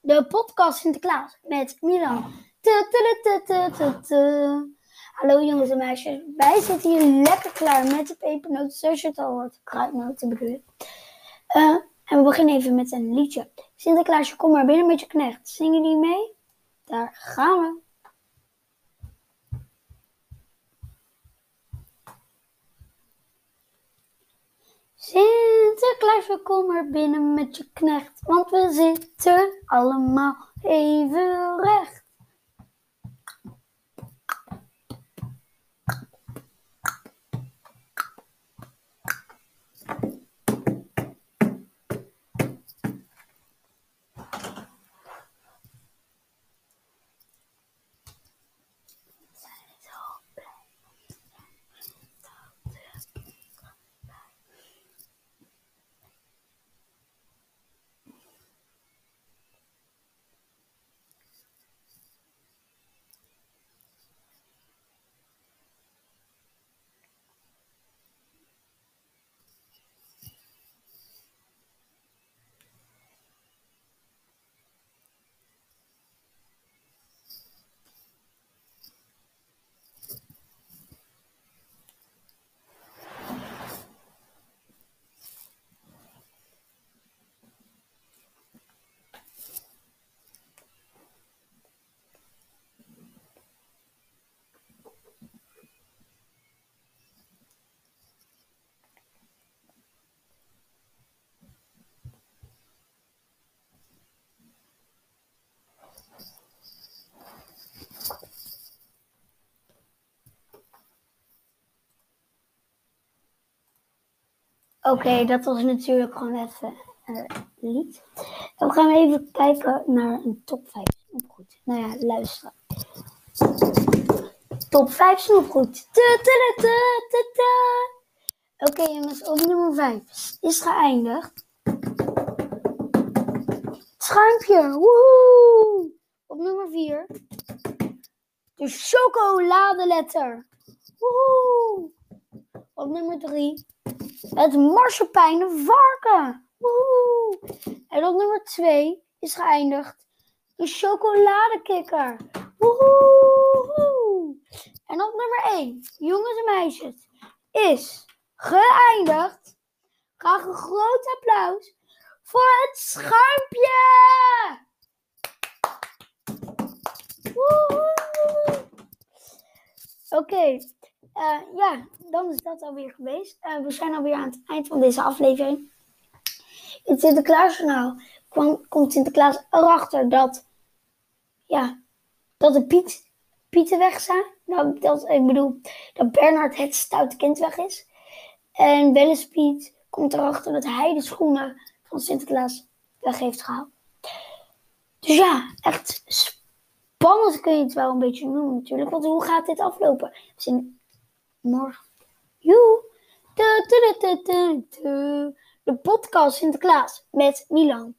De podcast Sinterklaas met Milan. Hallo jongens en meisjes, wij zitten hier lekker klaar met de pepernoten, zoals je het al hoort. Kruidnoten bedoel ik. Eh, en we beginnen even met een liedje. Sinterklaasje, kom maar binnen met je knecht. Zingen die mee? Daar gaan we. Sinterklaasje, kom maar binnen met je knecht, want we zitten allemaal even recht. Oké, dat was natuurlijk gewoon even een lied. En we gaan even kijken naar een top 5 snoepgoed. Nou ja, luisteren. Top 5 snoepgoed. Oké jongens, op nummer 5 is geëindigd. Schuimpje, woehoe! Op nummer 4 de chocoladeletter. Woehoe! Op nummer 3 het marsepeinen varken. Woehoe. En op nummer 2 is geëindigd de chocoladekikker. Woehoe. En op nummer 1, jongens en meisjes, is geëindigd. Graag een groot applaus voor het schuimpje. Oké, uh, ja, dan is dat alweer geweest. Uh, we zijn alweer aan het eind van deze aflevering. In het Sinterklaasjournaal kwam, komt Sinterklaas erachter dat, ja, dat de Piet, Pieten weg zijn. Nou, dat, ik bedoel, dat Bernard het stoute kind weg is. En Welles Piet komt erachter dat hij de schoenen van Sinterklaas weg heeft gehaald. Dus ja, echt spannend kun je het wel een beetje noemen natuurlijk. Want hoe gaat dit aflopen? We morgen. De podcast Sinterklaas met Milan.